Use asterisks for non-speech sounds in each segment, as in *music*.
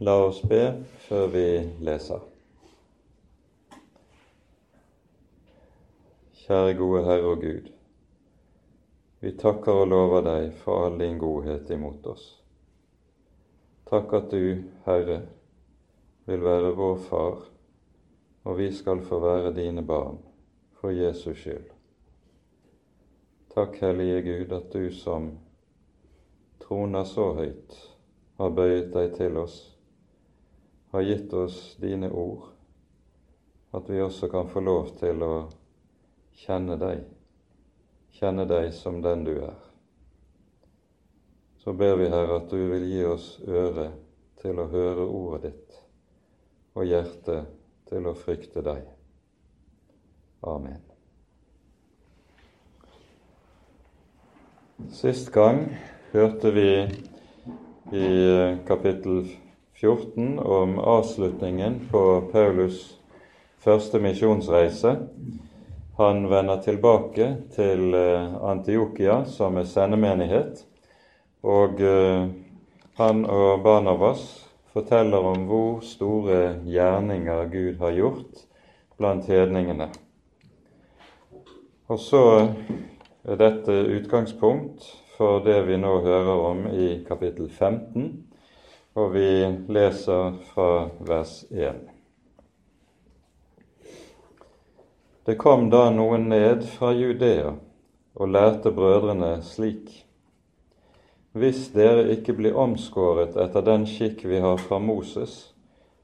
La oss be før vi leser. Kjære gode Herre og Gud. Vi takker og lover deg for all din godhet imot oss. Takk at du, Herre, vil være vår Far, og vi skal få være dine barn for Jesus skyld. Takk, Hellige Gud, at du som troner så høyt, har bøyet deg til oss har gitt oss dine ord, at vi også kan få lov til å kjenne deg, kjenne deg som den du er. Så ber vi, Herre, at du vil gi oss øre til å høre ordet ditt og hjerte til å frykte deg. Amen. Sist gang hørte vi i kapittel 14 om avslutningen på Paulus' første misjonsreise. Han vender tilbake til eh, Antiokia som er sendemenighet, og eh, han og Barnabas forteller om hvor store gjerninger Gud har gjort blant hedningene. Og så er dette utgangspunkt for det vi nå hører om i kapittel 15, og vi leser fra vers 1. Det kom da noen ned fra Judea og lærte brødrene slik:" Hvis dere ikke blir omskåret etter den skikk vi har fra Moses,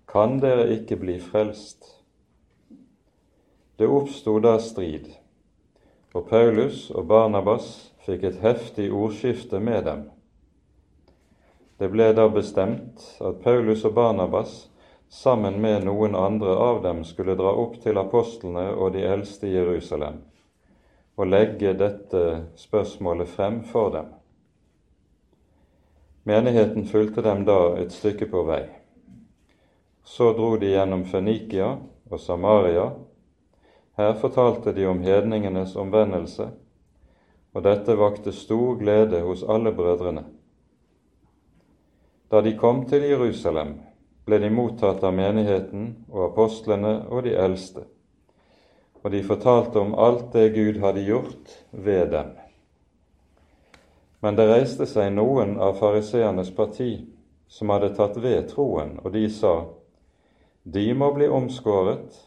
kan dere ikke bli frelst. Det oppsto da strid, og Paulus og Barnabas fikk et heftig ordskifte med dem. Det ble da bestemt at Paulus og Barnabas sammen med noen andre av dem skulle dra opp til apostlene og de eldste i Jerusalem og legge dette spørsmålet frem for dem. Menigheten fulgte dem da et stykke på vei. Så dro de gjennom Fønikia og Samaria. Her fortalte de om hedningenes omvendelse, og dette vakte stor glede hos alle brødrene. Da de kom til Jerusalem, ble de mottatt av menigheten og apostlene og de eldste, og de fortalte om alt det Gud hadde gjort ved dem. Men det reiste seg noen av fariseernes parti som hadde tatt ved troen, og de sa:" De må bli omskåret,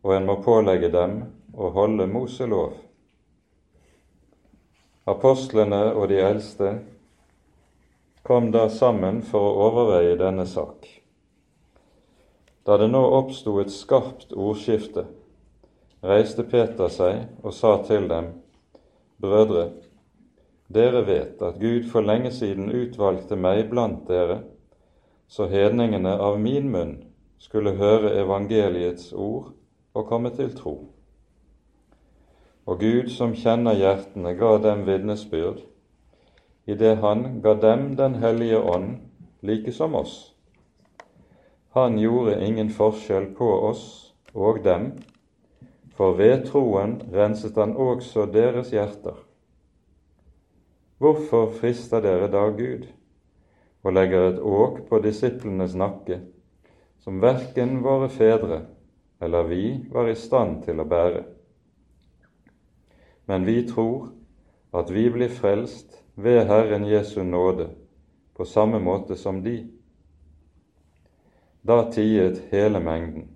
og en må pålegge dem å holde Moselov. Apostlene og de eldste kom da sammen for å overveie denne sak. Da det nå oppsto et skarpt ordskifte, reiste Peter seg og sa til dem, Brødre, dere vet at Gud for lenge siden utvalgte meg blant dere, så hedningene av min munn skulle høre evangeliets ord og komme til tro. Og Gud som kjenner hjertene, ga dem vitnesbyrd idet han ga dem Den hellige ånd, like som oss. Han gjorde ingen forskjell på oss og dem, for ved troen renset han også deres hjerter. Hvorfor frister dere da Gud og legger et åk på disiplenes nakke, som verken våre fedre eller vi var i stand til å bære? Men vi tror at vi blir frelst ved Herren Jesu nåde på samme måte som de. Da tiet hele mengden,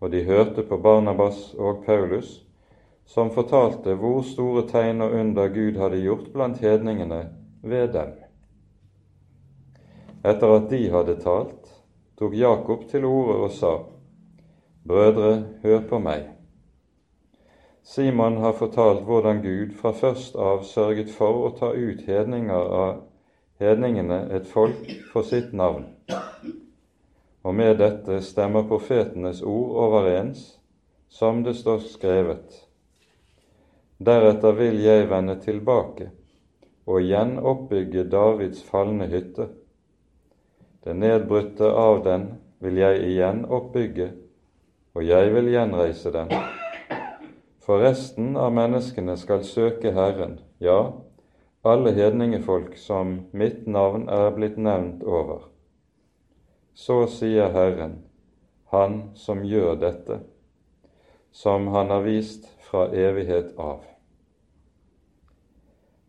og de hørte på Barnabas og Paulus, som fortalte hvor store tegn og under Gud hadde gjort blant hedningene ved dem. Etter at de hadde talt, tok Jakob til orde og sa, Brødre, hør på meg. Simon har fortalt hvordan Gud fra først av sørget for å ta ut hedninger av hedningene et folk for sitt navn. Og med dette stemmer profetenes ord overens, som det står skrevet. Deretter vil jeg vende tilbake og igjen oppbygge Davids falne hytte. Det nedbrutte av den vil jeg igjen oppbygge, og jeg vil gjenreise den for resten av menneskene skal søke Herren, ja, alle hedningefolk som mitt navn er blitt nevnt over. så sier Herren, Han som gjør dette, som Han har vist fra evighet av.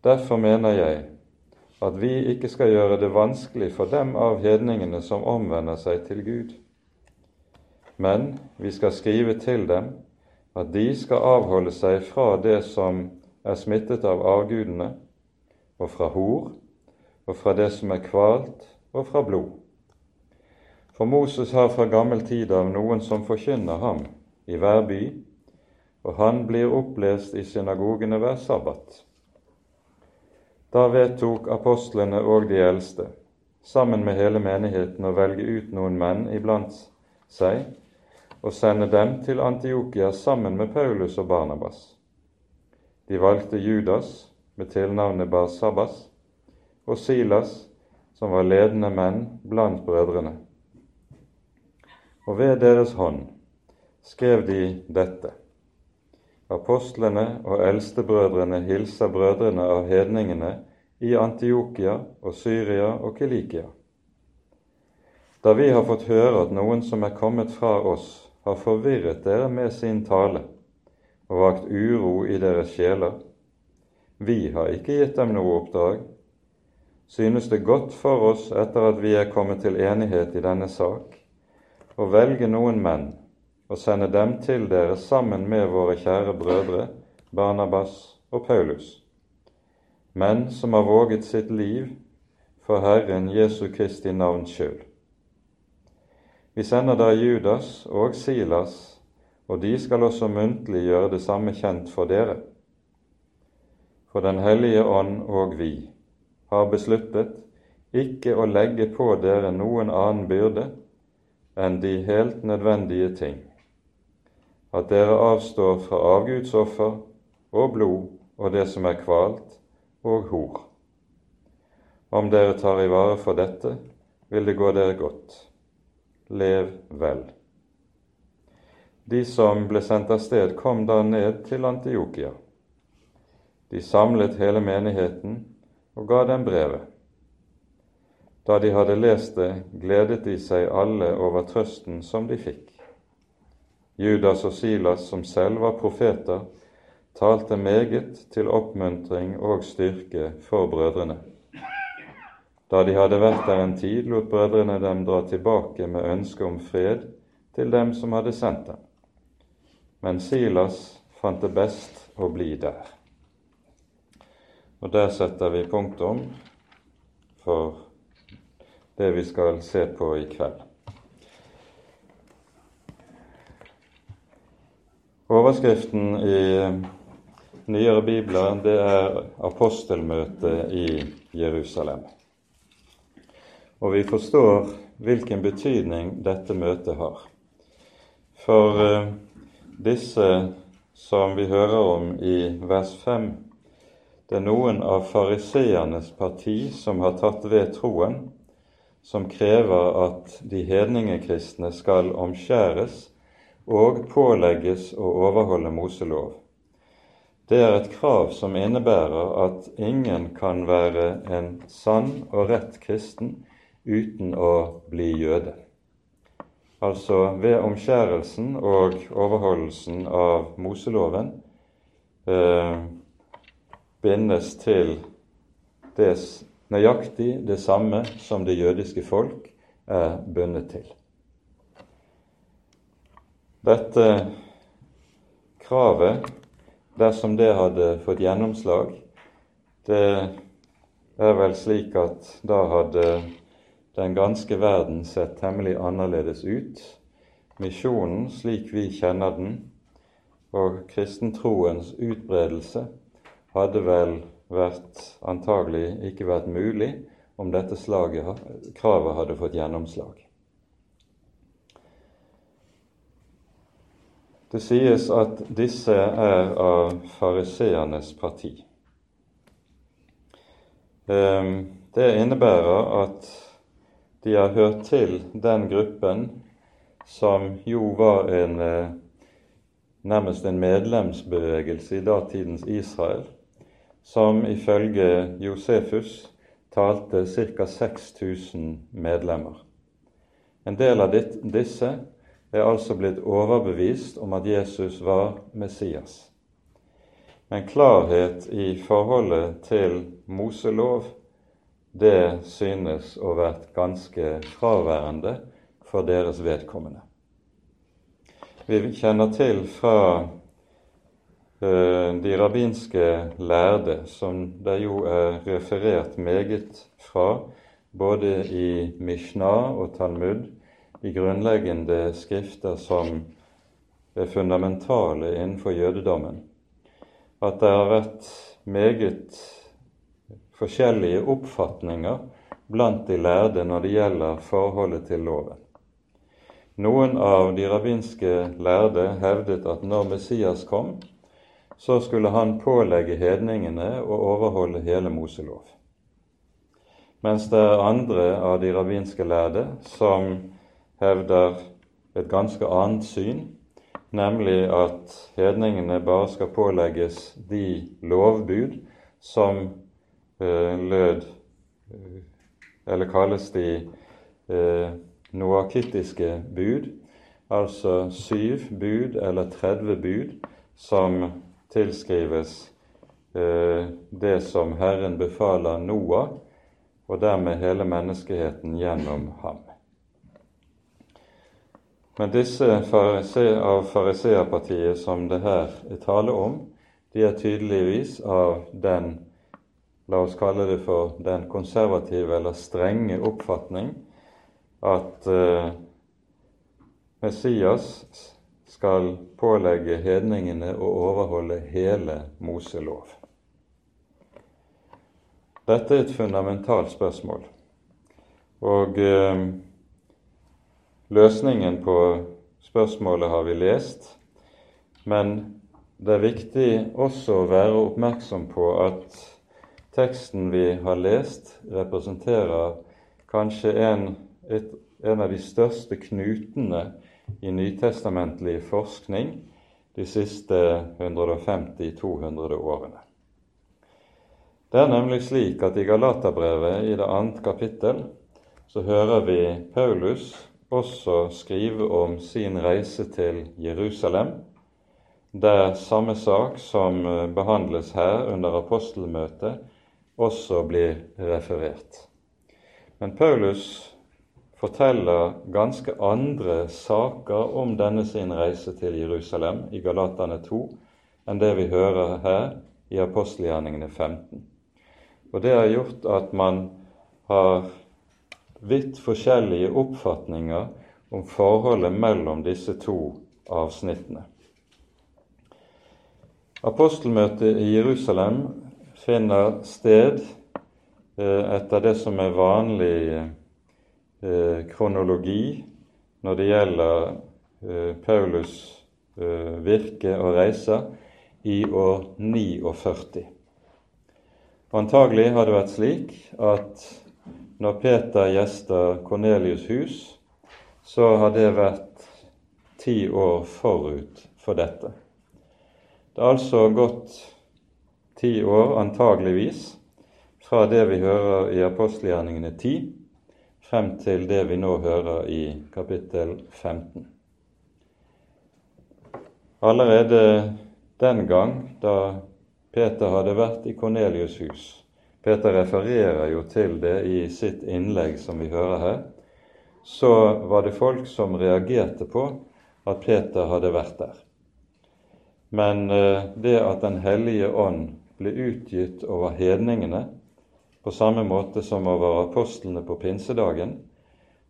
Derfor mener jeg at vi ikke skal gjøre det vanskelig for dem av hedningene som omvender seg til Gud, men vi skal skrive til dem at de skal avholde seg fra det som er smittet av avgudene, og fra hor, og fra det som er kvalt, og fra blod. For Moses har fra gammel tid av noen som forkynner ham i hver by, og han blir opplest i synagogene hver sabbat. Da vedtok apostlene og de eldste, sammen med hele menigheten, å velge ut noen menn iblant seg og sende dem til Antiokia sammen med Paulus og Barnabas. De valgte Judas med tilnavnet Bar-Sabbas og Silas, som var ledende menn blant brødrene. Og ved deres hånd skrev de dette. Apostlene og eldstebrødrene hilser brødrene av hedningene i Antiokia og Syria og Kilikia. Da vi har fått høre at noen som er kommet fra oss, har forvirret dere med sin tale og vakt uro i deres sjeler, vi har ikke gitt dem noe oppdrag, synes det godt for oss etter at vi er kommet til enighet i denne sak, å velge noen menn og sende dem til dere sammen med våre kjære brødre Barnabas og Paulus, menn som har våget sitt liv for Herren Jesu Kristi navns skyld. Vi sender da Judas og Silas, og de skal også muntlig gjøre det samme kjent for dere. For Den hellige ånd og vi har besluttet ikke å legge på dere noen annen byrde enn de helt nødvendige ting, at dere avstår fra avgudsoffer og blod og det som er kvalt, og hor. Om dere tar i vare for dette, vil det gå dere godt. Lev vel. De som ble sendt av sted, kom da ned til Antiokia. De samlet hele menigheten og ga dem brevet. Da de hadde lest det, gledet de seg alle over trøsten som de fikk. Judas og Silas, som selv var profeter, talte meget til oppmuntring og styrke for brødrene. Da de hadde vært der en tid, lot brødrene dem dra tilbake med ønske om fred til dem som hadde sendt dem. Men Silas fant det best å bli der. Og der setter vi punktum for det vi skal se på i kveld. Overskriften i nyere bibler det er apostelmøtet i Jerusalem. Og vi forstår hvilken betydning dette møtet har. For uh, disse som vi hører om i vers 5, det er noen av fariseernes parti som har tatt ved troen, som krever at de hedningekristne skal omskjæres og pålegges å overholde Moselov. Det er et krav som innebærer at ingen kan være en sann og rett kristen uten å bli jøde. Altså ved omskjærelsen og overholdelsen av Moseloven eh, bindes til det nøyaktig det samme som det jødiske folk er bundet til. Dette kravet, dersom det hadde fått gjennomslag, det er vel slik at da hadde den ganske verden sett temmelig annerledes ut. Misjonen slik vi kjenner den, og kristentroens utbredelse hadde vel vært antagelig ikke vært mulig om dette slaget, kravet hadde fått gjennomslag. Det sies at disse er av fariseernes parti. Ehm, det innebærer at de har hørt til den gruppen som jo var en eh, nærmest en medlemsbevegelse i datidens Israel, som ifølge Josefus talte ca. 6000 medlemmer. En del av disse er altså blitt overbevist om at Jesus var Messias. Men klarhet i forholdet til Moselov, det synes å vært ganske fraværende for deres vedkommende. Vi kjenner til fra uh, de rabbinske lærde, som det jo er referert meget fra, både i Mishnah og Talmud, i grunnleggende skrifter som er fundamentale innenfor jødedommen, at det har vært meget forskjellige oppfatninger blant de lærde når det gjelder forholdet til loven. Noen av de rabbinske lærde hevdet at når Messias kom, så skulle han pålegge hedningene å overholde hele Moselov. Mens det er andre av de rabbinske lærde som hevder et ganske annet syn, nemlig at hedningene bare skal pålegges de lovbud som lød eh, Eller kalles de eh, noakittiske bud, altså syv bud eller 30 bud som tilskrives eh, det som Herren befaler Noah, og dermed hele menneskeheten gjennom ham. Men disse av fariseerpartiet som det her er tale om, de er tydeligvis av den la oss kalle det for den konservative eller strenge oppfatning at eh, Messias skal pålegge hedningene å overholde hele Moselov. Dette er et fundamentalt spørsmål. Og eh, Løsningen på spørsmålet har vi lest, men det er viktig også å være oppmerksom på at teksten vi har lest, representerer kanskje en, et, en av de største knutene i nytestamentlig forskning de siste 150-200 årene. Det er nemlig slik at i Galaterbrevet, i det andre kapittel, så hører vi Paulus også skrive om sin reise til Jerusalem, der samme sak som eh, behandles her under apostelmøtet, også blir referert. Men Paulus forteller ganske andre saker om denne sin reise til Jerusalem i Galatane 2 enn det vi hører her i apostelgjerningene 15. Og Det har gjort at man har vidt forskjellige oppfatninger om forholdet mellom disse to avsnittene. Apostelmøtet i Jerusalem finner sted eh, etter det som er vanlig eh, kronologi når det gjelder eh, Paulus virke og reise, i år 49. Antagelig har det vært slik at når Peter gjester Kornelius' hus, så har det vært ti år forut for dette. Det har altså gått ti år, antageligvis, fra det vi hører i apostelgjerningene 10, frem til det vi nå hører i kapittel 15. Allerede den gang da Peter hadde vært i Kornelius' hus, Peter refererer jo til det i sitt innlegg som vi hører her. Så var det folk som reagerte på at Peter hadde vært der. Men eh, det at Den hellige ånd ble utgitt over hedningene, på samme måte som over apostlene på pinsedagen,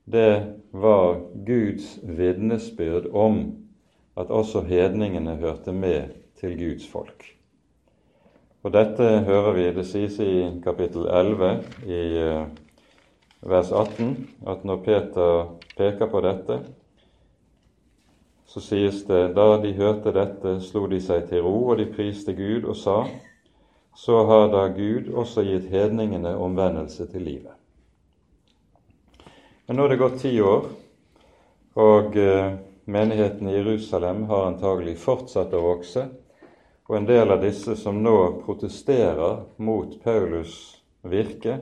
det var Guds vitnesbyrd om at også hedningene hørte med til Guds folk. Og dette hører vi, det sies i kapittel 11 i eh, vers 18, at når Peter peker på dette, så sies det da de hørte dette, slo de seg til ro, og de priste Gud og sa:" Så har da Gud også gitt hedningene omvendelse til livet. Men nå er det gått ti år, og eh, menigheten i Jerusalem har antagelig fortsatt å vokse og en del av disse som nå protesterer mot Paulus virke,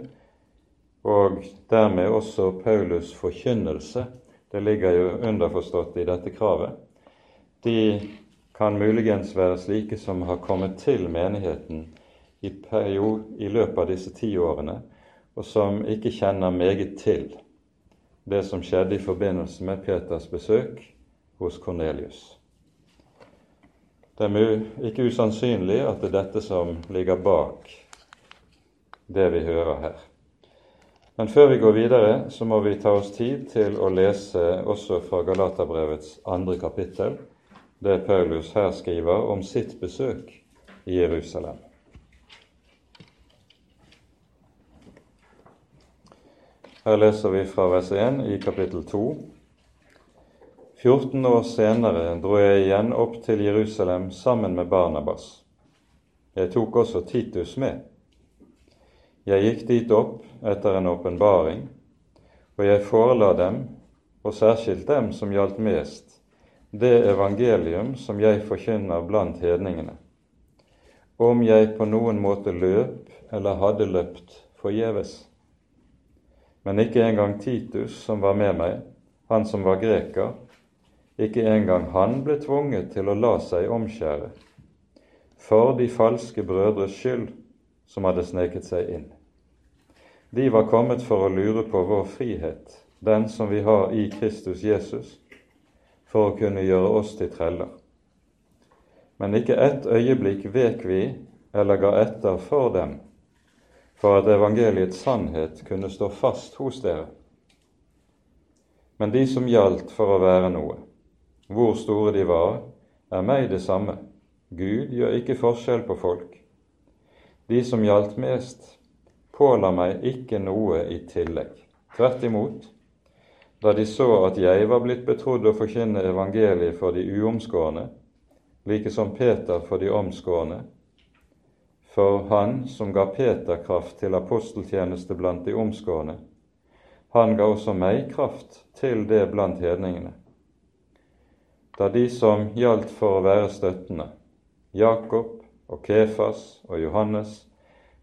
og dermed også Paulus' forkynnelse, det ligger jo underforstått i dette kravet, de kan muligens være slike som har kommet til menigheten i, period, i løpet av disse ti årene, og som ikke kjenner meget til det som skjedde i forbindelse med Peters besøk hos Kornelius. Det er ikke usannsynlig at det er dette som ligger bak det vi hører her. Men før vi går videre, så må vi ta oss tid til å lese også fra Galaterbrevets andre kapittel, det Paulus her skriver om sitt besøk i Jerusalem. Her leser vi fra vers 1 i kapittel 2. 14 år senere dro jeg igjen opp til Jerusalem sammen med Barnabas. Jeg tok også Titus med. Jeg gikk dit opp etter en åpenbaring, og jeg forela dem, og særskilt dem som gjaldt mest, det evangelium som jeg forkynner blant hedningene, om jeg på noen måte løp eller hadde løpt forgjeves. Men ikke engang Titus, som var med meg, han som var greker, ikke engang han ble tvunget til å la seg omskjære, for de falske brødres skyld som hadde sneket seg inn. De var kommet for å lure på vår frihet, den som vi har i Kristus Jesus, for å kunne gjøre oss til treller. Men ikke ett øyeblikk vek vi eller ga etter for dem, for at evangeliets sannhet kunne stå fast hos dere. Men de som gjaldt for å være noe, hvor store de var, er meg det samme. Gud gjør ikke forskjell på folk. De som gjaldt mest, påla meg ikke noe i tillegg. Tvert imot, da de så at jeg var blitt betrodd å forkynne evangeliet for de uomskårne, like som Peter for de omskårne, for han som ga Peter kraft til aposteltjeneste blant de omskårne, han ga også meg kraft til det blant hedningene. Da de som gjaldt for å være støttende, Jakob og Kefas og Johannes,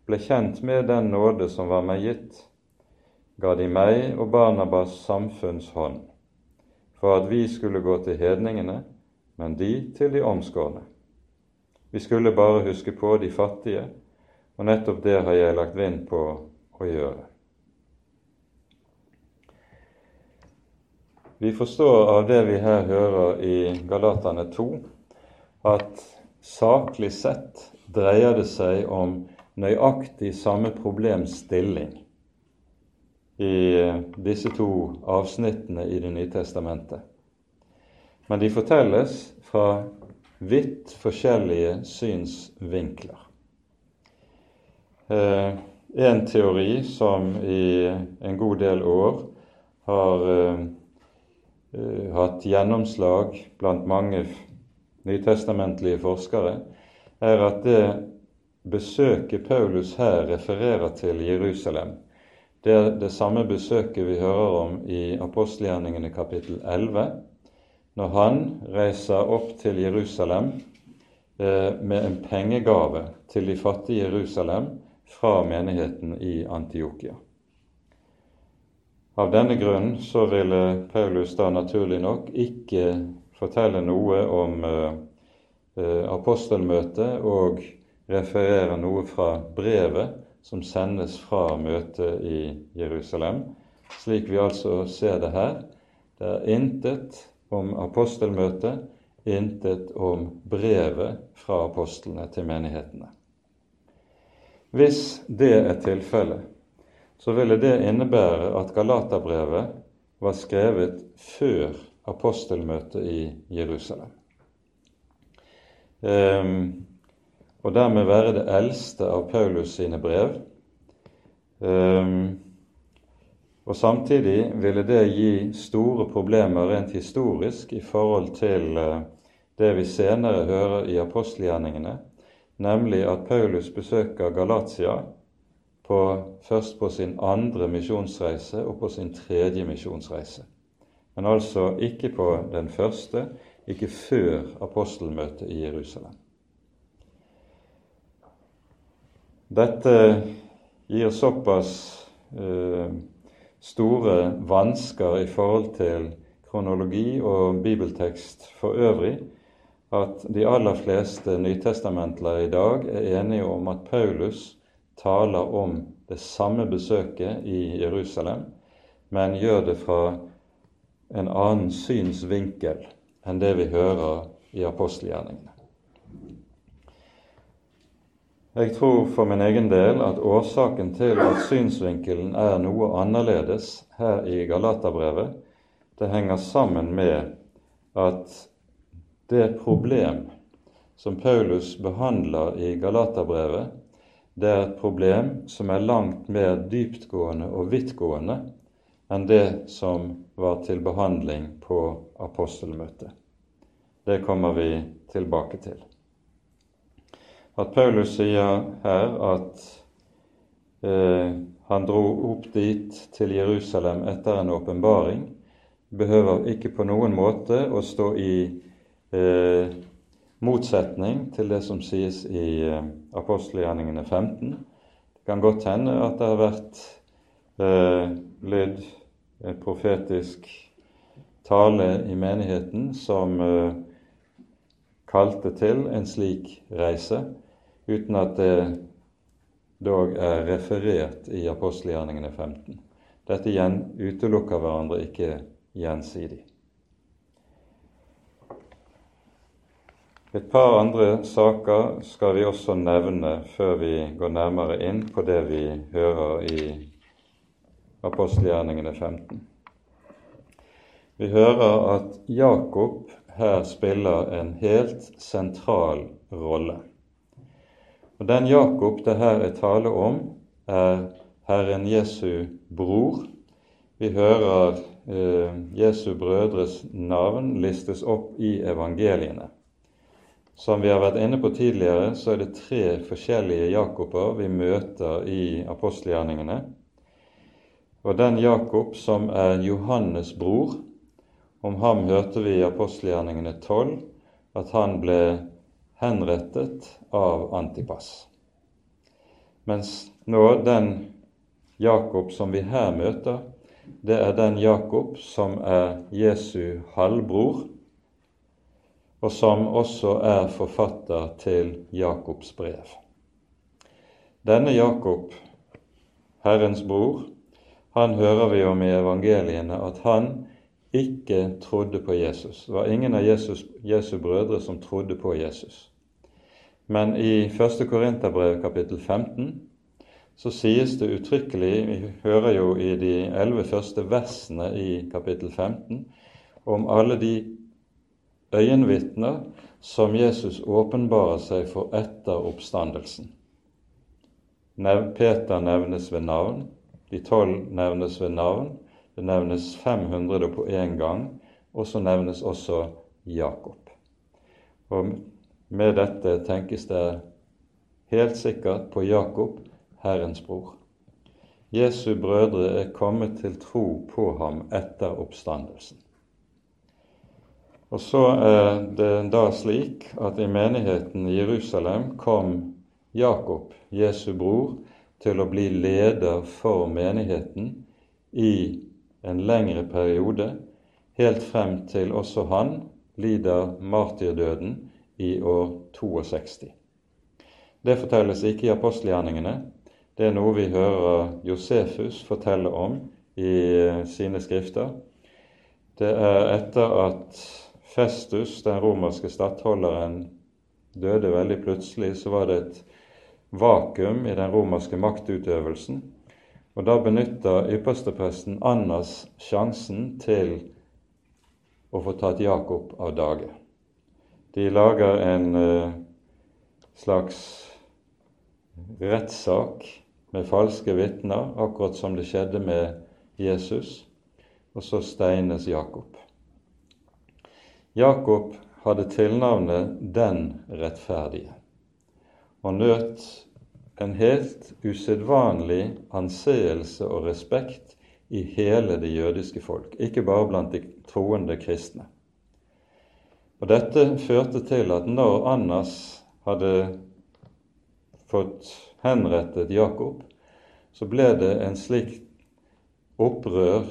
ble kjent med den nåde som var meg gitt, ga de meg og Barnabas samfunnshånd, for at vi skulle gå til hedningene, men de til de omskårne. Vi skulle bare huske på de fattige, og nettopp det har jeg lagt vind på å gjøre. Vi forstår av det vi her hører i Galatane 2, at saklig sett dreier det seg om nøyaktig samme problemstilling i disse to avsnittene i Det nye testamentet. Men de fortelles fra vidt forskjellige synsvinkler. Eh, en teori som i en god del år har eh, hatt gjennomslag blant mange nytestamentlige forskere, er at det besøket Paulus her refererer til Jerusalem, det er det samme besøket vi hører om i apostelgjerningene kapittel 11, når han reiser opp til Jerusalem eh, med en pengegave til de fattige Jerusalem fra menigheten i Antiokia. Av denne grunn så ville Paulus da naturlig nok ikke fortelle noe om eh, eh apostelmøtet og referere noe fra brevet som sendes fra møtet i Jerusalem, slik vi altså ser det her. Det er intet om apostelmøtet, intet om brevet fra apostlene til menighetene. Hvis det er tilfellet, så ville det innebære at Galaterbrevet var skrevet før apostelmøtet i Jerusalem. Um, og dermed være det eldste av Paulus sine brev. Um, og Samtidig ville det gi store problemer rent historisk i forhold til uh, det vi senere hører i apostelgjerningene, nemlig at Paulus besøker Galatia på, først på sin andre misjonsreise og på sin tredje misjonsreise. Men altså ikke på den første, ikke før apostelmøtet i Jerusalem. Dette gir såpass eh, store vansker i forhold til kronologi og bibeltekst for øvrig at de aller fleste nytestamentlere i dag er enige om at Paulus taler om det samme besøket i Jerusalem, men gjør det fra en annen synsvinkel enn det vi hører i apostelgjerningene. Jeg tror for min egen del at årsaken til at synsvinkelen er noe annerledes her i Galaterbrevet, det henger sammen med at det problem som Paulus behandler i Galaterbrevet, det er et problem som er langt mer dyptgående og vidtgående enn det som var til behandling på apostelmøtet. Det kommer vi tilbake til at Paulus sier her at eh, han dro opp dit til Jerusalem etter en åpenbaring, behøver ikke på noen måte å stå i eh, motsetning til det som sies i eh, apostelgjerningene 15. Det kan godt hende at det har vært eh, lydd et profetisk tale i menigheten som eh, kalte til en slik reise uten at det dog er referert i apostelgjerningene 15. Dette igjen utelukker hverandre ikke gjensidig. Et par andre saker skal vi også nevne før vi går nærmere inn på det vi hører i apostelgjerningene 15. Vi hører at Jakob her spiller en helt sentral rolle. Og Den Jakob det her er tale om, er Herren Jesu bror. Vi hører eh, Jesu brødres navn listes opp i evangeliene. Som vi har vært inne på tidligere, så er det tre forskjellige Jakober vi møter i apostelgjerningene. Og den Jakob som er Johannes' bror, om ham hørte vi i apostelgjerningene 12 at han ble henrettet av Antipas. Mens nå den Jakob som vi her møter, det er den Jakob som er Jesu halvbror, og som også er forfatter til Jakobs brev. Denne Jakob, Herrens bror, han hører vi om i evangeliene at han ikke trodde på Jesus. Det var ingen av Jesus, Jesu brødre som trodde på Jesus. Men i 1. Korinterbrev kapittel 15 så sies det uttrykkelig Vi hører jo i de elleve første versene i kapittel 15 om alle de øyenvitner som Jesus åpenbarer seg for etter oppstandelsen. Peter nevnes ved navn, de tolv nevnes ved navn, det nevnes 500 på én gang, og så nevnes også Jakob. Og Med dette tenkes det helt sikkert på Jakob, Herrens bror. Jesu brødre er kommet til tro på ham etter oppstandelsen. Og så er det da slik at i menigheten i Jerusalem kom Jakob, Jesu bror, til å bli leder for menigheten i en lengre periode, helt frem til også han lider martyrdøden i år 62. Det fortelles ikke i apostelgjerningene. Det er noe vi hører Josefus fortelle om i sine skrifter. Det er etter at Festus, den romerske stattholderen, døde veldig plutselig, så var det et vakuum i den romerske maktutøvelsen. Og da benytter ypperstepresten Annas sjansen til å få tatt Jakob av dage. De lager en uh, slags rettssak med falske vitner, akkurat som det skjedde med Jesus, og så steines Jakob. Jakob hadde tilnavnet Den rettferdige og nøt en helt usedvanlig anseelse og respekt i hele det jødiske folk, ikke bare blant de troende kristne. Og Dette førte til at når Annas hadde fått henrettet Jakob, så ble det en slik opprør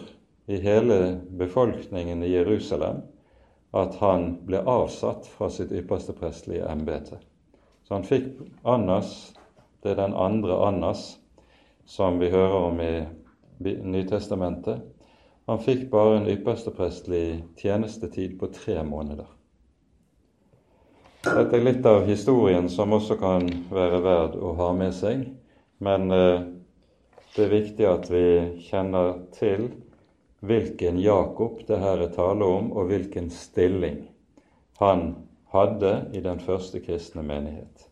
i hele befolkningen i Jerusalem at han ble avsatt fra sitt ypperste prestelige embete. Så han fikk Annas, det er den andre Annas som vi hører om i Nytestamentet, han fikk bare en yppersteprestlig tjenestetid på tre måneder. Dette er litt av historien som også kan være verd å ha med seg, men eh, det er viktig at vi kjenner til hvilken Jakob det her er tale om, og hvilken stilling han hadde i den første kristne menighet.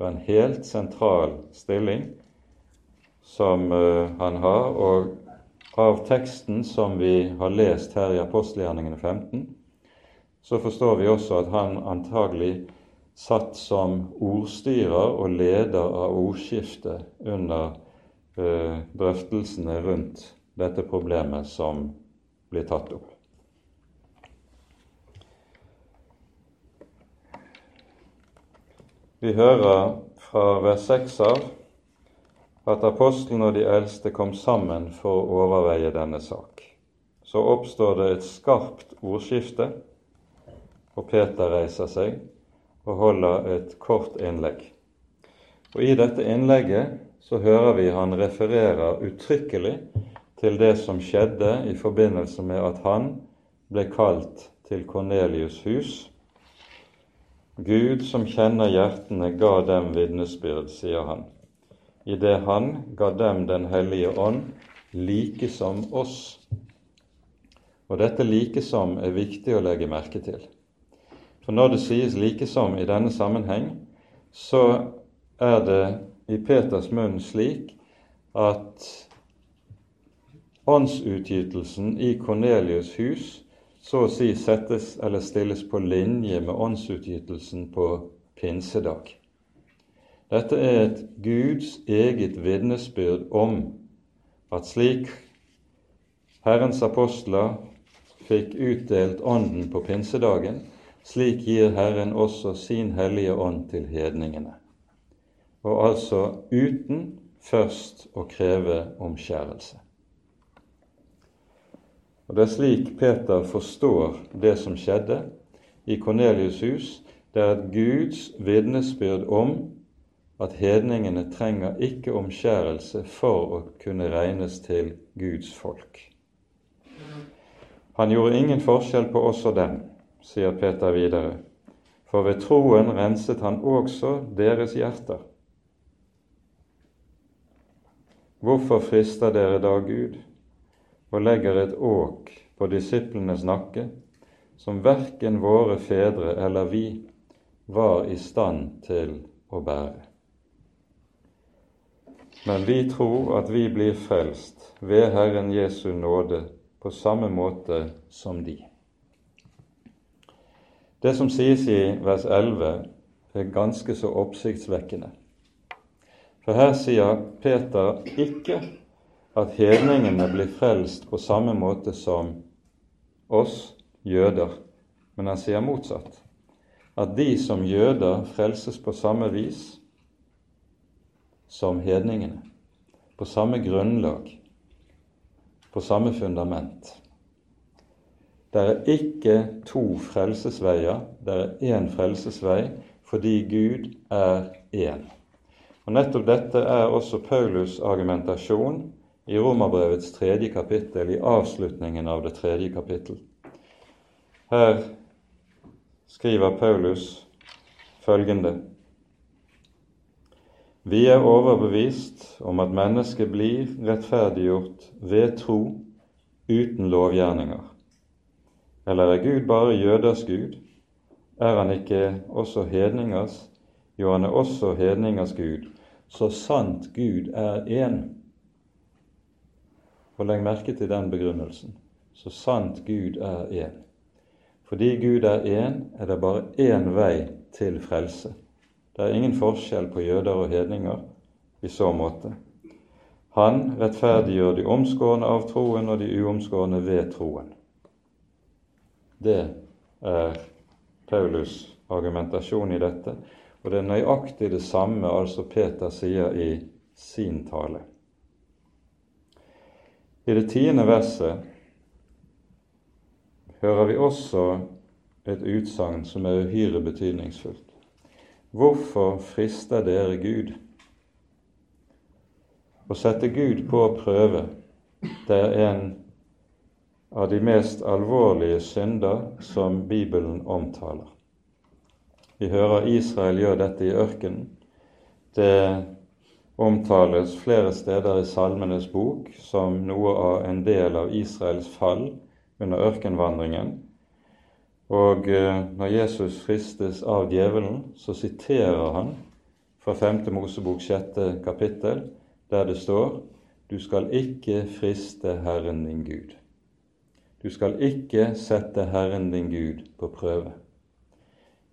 Det er en helt sentral stilling som uh, han har, og av teksten som vi har lest her i apostelgjerningene 15, så forstår vi også at han antagelig satt som ordstyrer og leder av ordskiftet under eh, drøftelsene rundt dette problemet som blir tatt opp. Vi hører fra vers 6 av at apostlene og de eldste kom sammen for å overveie denne sak. Så oppstår det et skarpt ordskifte, og Peter reiser seg og holder et kort innlegg. Og I dette innlegget så hører vi han refererer uttrykkelig til det som skjedde i forbindelse med at han ble kalt til Kornelius' hus. Gud som kjenner hjertene, ga dem vitnesbyrd, sier han, idet han ga dem Den hellige ånd, like som oss. Og dette likesom er viktig å legge merke til. For når det sies likesom i denne sammenheng, så er det i Peters munn slik at åndsutgytelsen i Kornelius' hus så å si settes eller stilles på linje med åndsutgytelsen på pinsedag. Dette er et Guds eget vitnesbyrd om at slik Herrens apostler fikk utdelt Ånden på pinsedagen, slik gir Herren også sin hellige ånd til hedningene, og altså uten først å kreve omskjærelse. Og Det er slik Peter forstår det som skjedde i Kornelius' hus. Det er et Guds vitnesbyrd om at hedningene trenger ikke omskjærelse for å kunne regnes til Guds folk. Han gjorde ingen forskjell på oss og dem, sier Peter videre, for ved troen renset han også deres hjerter. Hvorfor frister dere da Gud og legger et åk på disiplenes nakke, som verken våre fedre eller vi var i stand til å bære? Men vi tror at vi blir frelst ved Herren Jesu nåde på samme måte som de. Det som sies i vers 11, er ganske så oppsiktsvekkende. For her sier Peter ikke at hedningene blir frelst på samme måte som oss jøder, men han sier motsatt. At de som jøder frelses på samme vis som hedningene. På samme grunnlag, på samme fundament. Det er ikke to frelsesveier, det er én frelsesvei fordi Gud er én. Og Nettopp dette er også Paulus' argumentasjon i Romerbrevets tredje kapittel, i avslutningen av det tredje kapittel. Her skriver Paulus følgende Vi er overbevist om at mennesket blir rettferdiggjort ved tro uten lovgjerninger. Eller er Gud bare jøders Gud? Er han ikke også hedningers? Jo, han er også hedningers Gud, så sant Gud er én. Og legg merke til den begrunnelsen. Så sant Gud er én. Fordi Gud er én, er det bare én vei til frelse. Det er ingen forskjell på jøder og hedninger i så måte. Han rettferdiggjør de omskårne av troen og de uomskårne ved troen. Det er Paulus' argumentasjon i dette, og det er nøyaktig det samme altså Peter sier i sin tale. I det tiende verset hører vi også et utsagn som er uhyre betydningsfullt. Hvorfor frister dere Gud? Å sette Gud på prøve, det er en av de mest alvorlige synder som Bibelen omtaler. Vi hører Israel gjør dette i ørkenen. Det omtales flere steder i Salmenes bok som noe av en del av Israels fall under ørkenvandringen. Og eh, når Jesus fristes av djevelen, så siterer han fra 5. Mosebok 6. kapittel, der det står du skal ikke friste Herren din Gud. Du skal ikke sette Herren din Gud på prøve.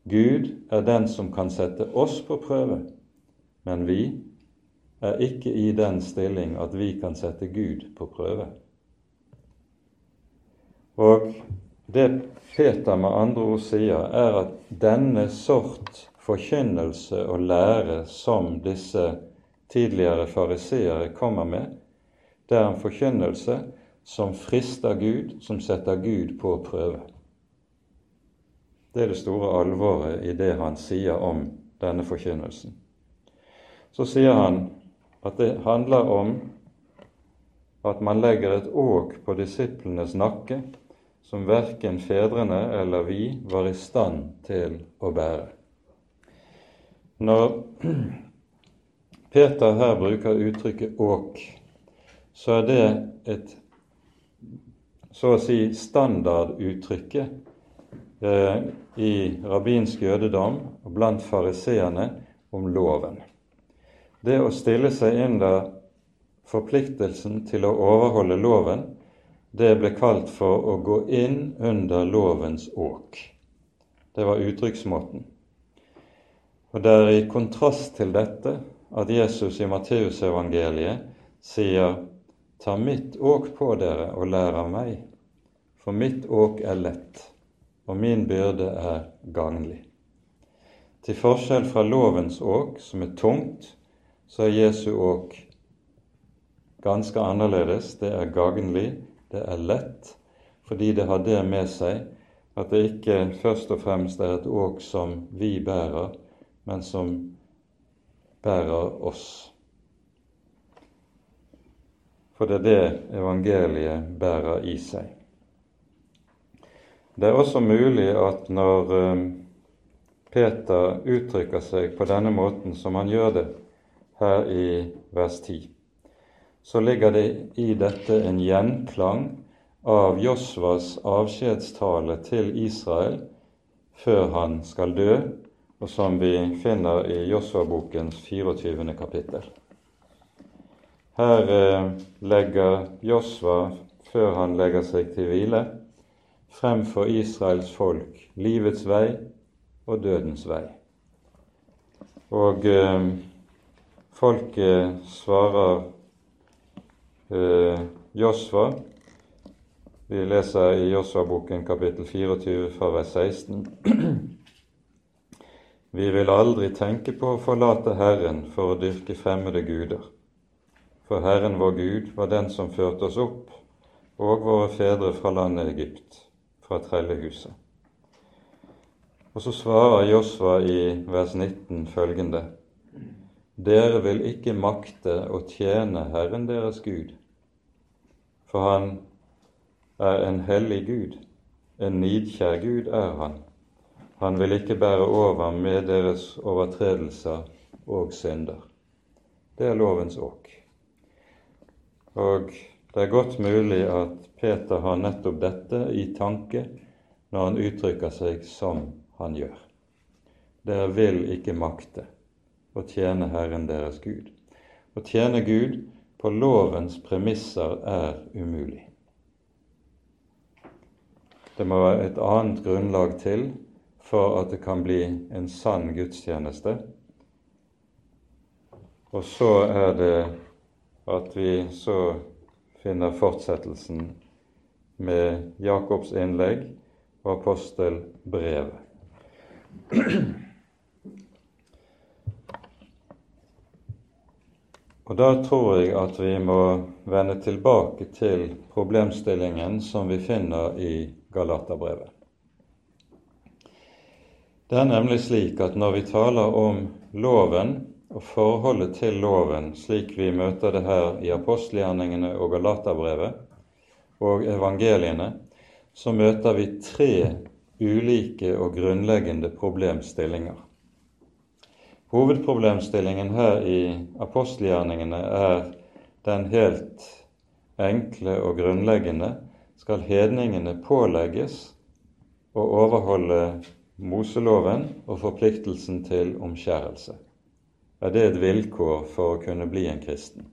Gud er den som kan sette oss på prøve, men vi er ikke i den stilling at vi kan sette Gud på prøve. Og det Peter med andre ord sier, er at denne sort forkynnelse og lære som disse tidligere fariseere kommer med, det er en forkynnelse som frister Gud, som setter Gud på prøve. Det er det store alvoret i det han sier om denne forkynnelsen. Så sier han at det handler om at man legger et åk på disiplenes nakke som verken fedrene eller vi var i stand til å bære. Når *clears throat* Peter her bruker uttrykket 'åk', så er det et så å si standarduttrykket eh, i rabbinsk jødedom og blant fariseerne om loven. Det å stille seg under forpliktelsen til å overholde loven, det ble kalt for å gå inn under lovens åk. Det var uttrykksmåten. Og det er i kontrast til dette at Jesus i Matteusevangeliet sier Ta mitt åk på dere og lær av meg, for mitt åk er lett, og min byrde er gagnlig. Til forskjell fra lovens åk, som er tungt, så er Jesu åk ganske annerledes. Det er gagnlig, det er lett, fordi det har det med seg at det ikke først og fremst er et åk som vi bærer, men som bærer oss. For det er det evangeliet bærer i seg. Det er også mulig at når eh, Peter uttrykker seg på denne måten som han gjør det her i vers 10, så ligger det i dette en gjenklang av Josvas avskjedstale til Israel før han skal dø og som vi finner i Josva-bokens 24. kapittel. Her eh, legger Josva, før han legger seg til hvile, frem for Israels folk livets vei og dødens vei. Og eh, folket svarer eh, Josva Vi leser i Josva-boken kapittel 24 fra vers 16. Vi vil aldri tenke på å forlate Herren for å dyrke fremmede guder. For Herren vår Gud var den som førte oss opp, og våre fedre fra landet Egypt, fra trellehuset. Og så svarer Josva i vers 19 følgende.: Dere vil ikke makte å tjene Herren deres Gud, for Han er en hellig Gud, en nidkjær Gud er Han han vil ikke bære over med deres overtredelser og synder. Det er lovens åk. Og det er godt mulig at Peter har nettopp dette i tanke når han uttrykker seg som han gjør. Dere vil ikke makte å tjene Herren deres Gud. Å tjene Gud på lovens premisser er umulig. Det må være et annet grunnlag til for at det kan bli en sann gudstjeneste. Og så er det at vi så finner fortsettelsen med Jakobs innlegg og apostelbrevet. Og da tror jeg at vi må vende tilbake til problemstillingen som vi finner i Galaterbrevet. Det er nemlig slik at når vi taler om loven og forholdet til loven, slik vi møter det her i apostelgjerningene og Galaterbrevet og evangeliene, så møter vi tre ulike og grunnleggende problemstillinger. Hovedproblemstillingen her i apostelgjerningene er den helt enkle og grunnleggende skal hedningene pålegges å overholde Moseloven og forpliktelsen til omskjærelse. Er det et vilkår for å kunne bli en kristen?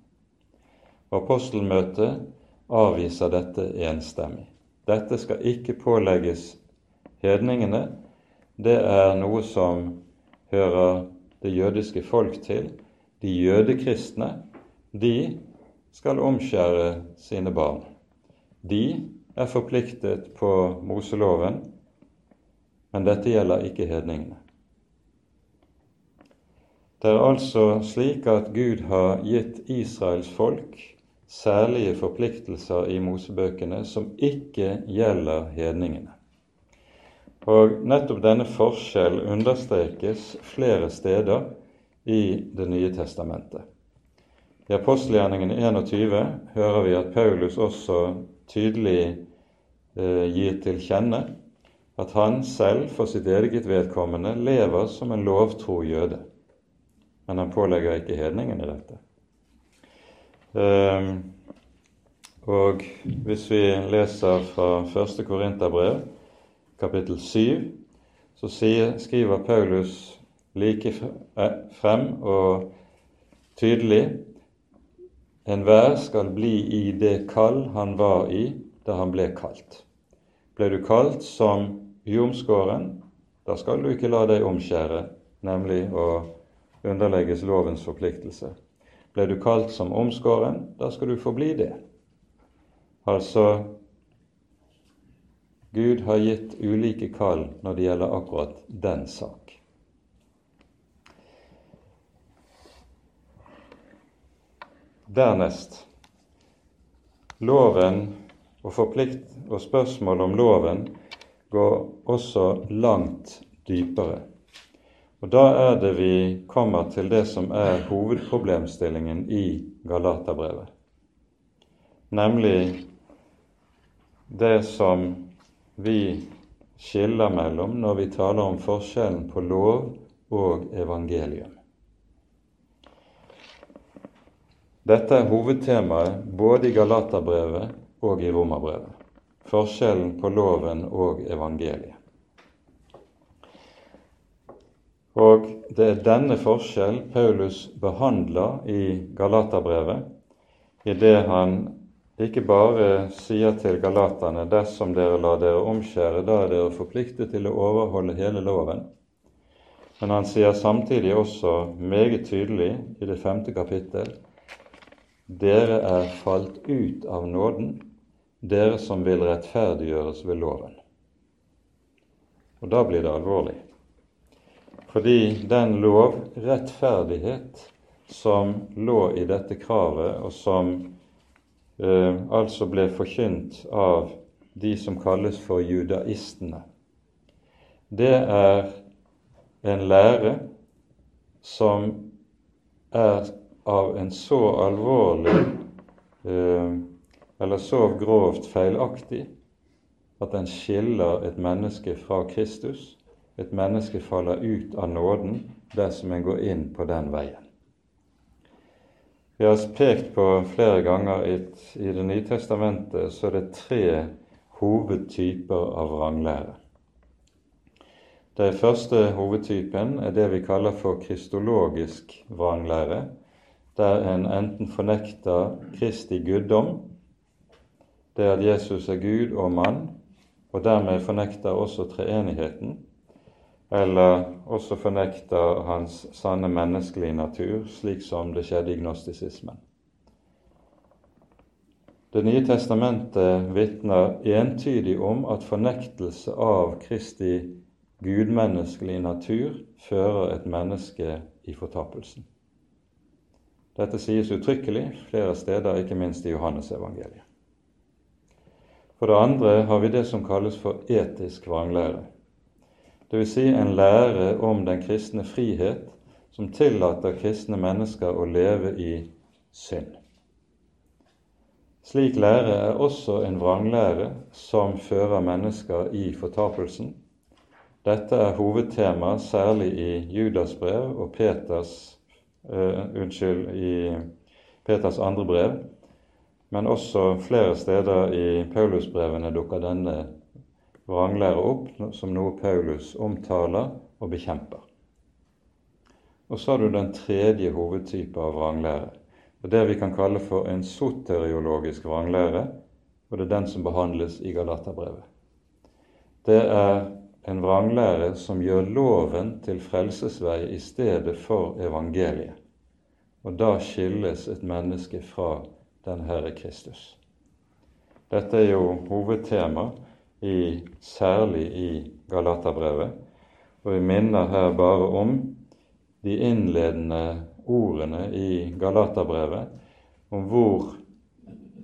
Apostelmøtet avviser dette enstemmig. Dette skal ikke pålegges hedningene. Det er noe som hører det jødiske folk til. De jødekristne, de skal omskjære sine barn. De er forpliktet på Moseloven, men dette gjelder ikke hedningene. Det er altså slik at Gud har gitt Israels folk særlige forpliktelser i Mosebøkene som ikke gjelder hedningene. Og nettopp denne forskjell understrekes flere steder i Det nye testamentet. I apostelgjerningen 21 hører vi at Paulus også tydelig eh, gir til kjenne at han selv for sitt eget vedkommende lever som en lovtro jøde. Men han pålegger ikke hedningene dette. Eh, og hvis vi leser fra første Korinterbrev, kapittel 7, så skriver Paulus like eh, frem og tydelig Enhver skal bli i det kall han var i da han ble kalt. Ble du kalt som jomskåren, da skal du ikke la deg omskjære, nemlig å underlegges lovens forpliktelse. Ble du kalt som omskåren, da skal du forbli det. Altså Gud har gitt ulike kall når det gjelder akkurat den sak. Dernest loven og, forplikt, og spørsmål om loven går også langt dypere. Og Da er det vi kommer til det som er hovedproblemstillingen i Galaterbrevet, nemlig det som vi skiller mellom når vi taler om forskjellen på lov og evangelium. Dette er hovedtemaet både i Galaterbrevet og i Romerbrevet. Forskjellen på loven og evangeliet. Og det er denne forskjell Paulus behandler i Galaterbrevet i det han ikke bare sier til galaterne dersom dere lar dere omskjære, da er dere forpliktet til å overholde hele loven. Men han sier samtidig også meget tydelig i det femte kapittel dere er falt ut av nåden, dere som vil rettferdiggjøres ved loven. Og da blir det alvorlig. Fordi den lovrettferdighet som lå i dette kravet, og som eh, altså ble forkynt av de som kalles for judaistene. Det er en lære som er av en så alvorlig eh, eller så grovt feilaktig at den skiller et menneske fra Kristus. Et menneske faller ut av nåden dersom en går inn på den veien. Vi har pekt på flere ganger i Det nye testamentet så er det tre hovedtyper av vranglære. Den første hovedtypen er det vi kaller for kristologisk vranglære, der en enten fornekter Kristi guddom, det at Jesus er Gud og mann, og dermed fornekter også treenigheten, eller også fornekter hans sanne menneskelige natur, slik som det skjedde i gnostisismen. Det nye testamentet vitner entydig om at fornektelse av Kristi gudmenneskelige natur fører et menneske i fortapelsen. Dette sies uttrykkelig flere steder, ikke minst i Johannesevangeliet. For det andre har vi det som kalles for etisk vranglære. Dvs. Si en lære om den kristne frihet som tillater kristne mennesker å leve i synd. Slik lære er også en vranglære som fører mennesker i fortapelsen. Dette er hovedtema særlig i Judas brev og Peters uh, Unnskyld, i Peters andre brev, men også flere steder i Paulusbrevene dukker denne vranglære opp som noe Paulus omtaler og bekjemper. Og så har du den tredje hovedtype av vranglære. Det det vi kan kalle for en soteriologisk vranglære, og det er den som behandles i Galaterbrevet. Det er en vranglære som gjør loven til frelsesvei i stedet for evangeliet. Og da skilles et menneske fra den Herre Kristus. Dette er jo hovedtema i, særlig i Galaterbrevet. Og vi minner her bare om de innledende ordene i Galaterbrevet, om hvor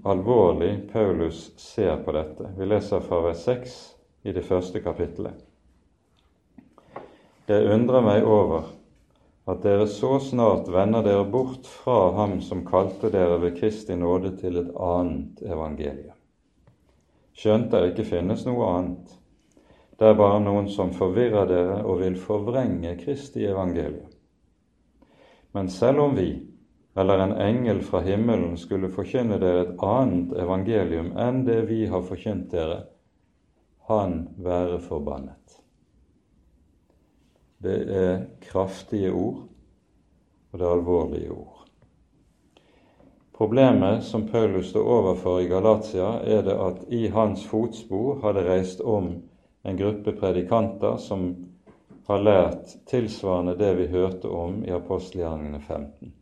alvorlig Paulus ser på dette. Vi leser fra vers 6 i det første kapittelet. Det undrer meg over at dere så snart vender dere bort fra ham som kalte dere ved Kristi nåde til et annet evangelium. Skjønt det ikke finnes noe annet. Det er bare noen som forvirrer dere og vil forvrenge Kristi evangelium. Men selv om vi, eller en engel fra himmelen, skulle forkynne dere et annet evangelium enn det vi har forkynt dere, han være forbannet. Det er kraftige ord, og det er alvorlige ord. Problemet som Paulus står overfor i Galatia, er det at i hans fotspor har det reist om en gruppe predikanter som har lært tilsvarende det vi hørte om i apostelgjerningene 15.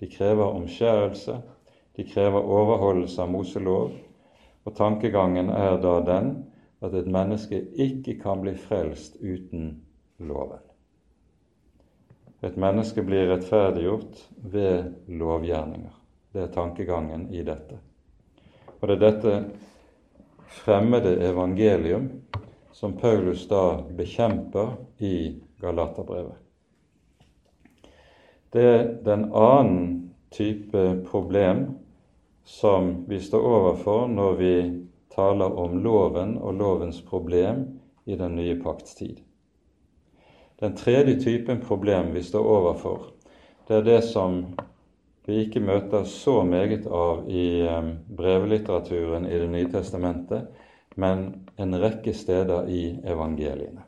De krever omskjærelse, de krever overholdelse av Moselov, og tankegangen er da den at et menneske ikke kan bli frelst uten loven. Et menneske blir rettferdiggjort ved lovgjerninger. Det er tankegangen i dette. Og det er dette fremmede evangelium som Paulus da bekjemper i Galaterbrevet. Det er den annen type problem som vi står overfor når vi taler om loven og lovens problem i den nye pakts tid. Den tredje typen problem vi står overfor, det er det som vi ikke møter så meget av i brevlitteraturen i Det nye testamentet, men en rekke steder i evangeliene.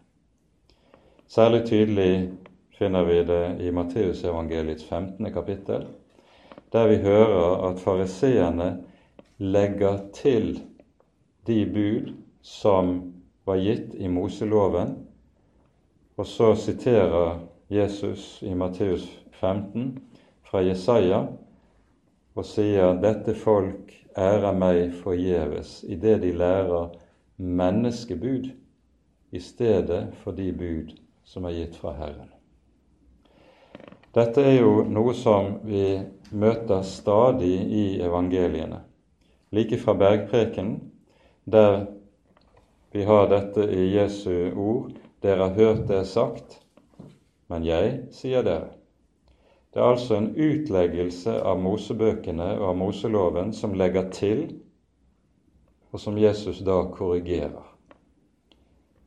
Særlig tydelig finner vi det i Matteusevangeliets 15. kapittel, der vi hører at fariseerne legger til de bud som var gitt i Moseloven, og så siterer Jesus i Matteus 15 fra Jesaja og sier dette folk ærer meg forgjeves idet de lærer menneskebud i stedet for de bud som er gitt fra Herren. Dette er jo noe som vi møter stadig i evangeliene. Like fra bergprekenen, der vi har dette i Jesu ord dere har hørt det sagt, men jeg sier dere. Det er altså en utleggelse av Mosebøkene og av Moseloven som legger til, og som Jesus da korrigerer.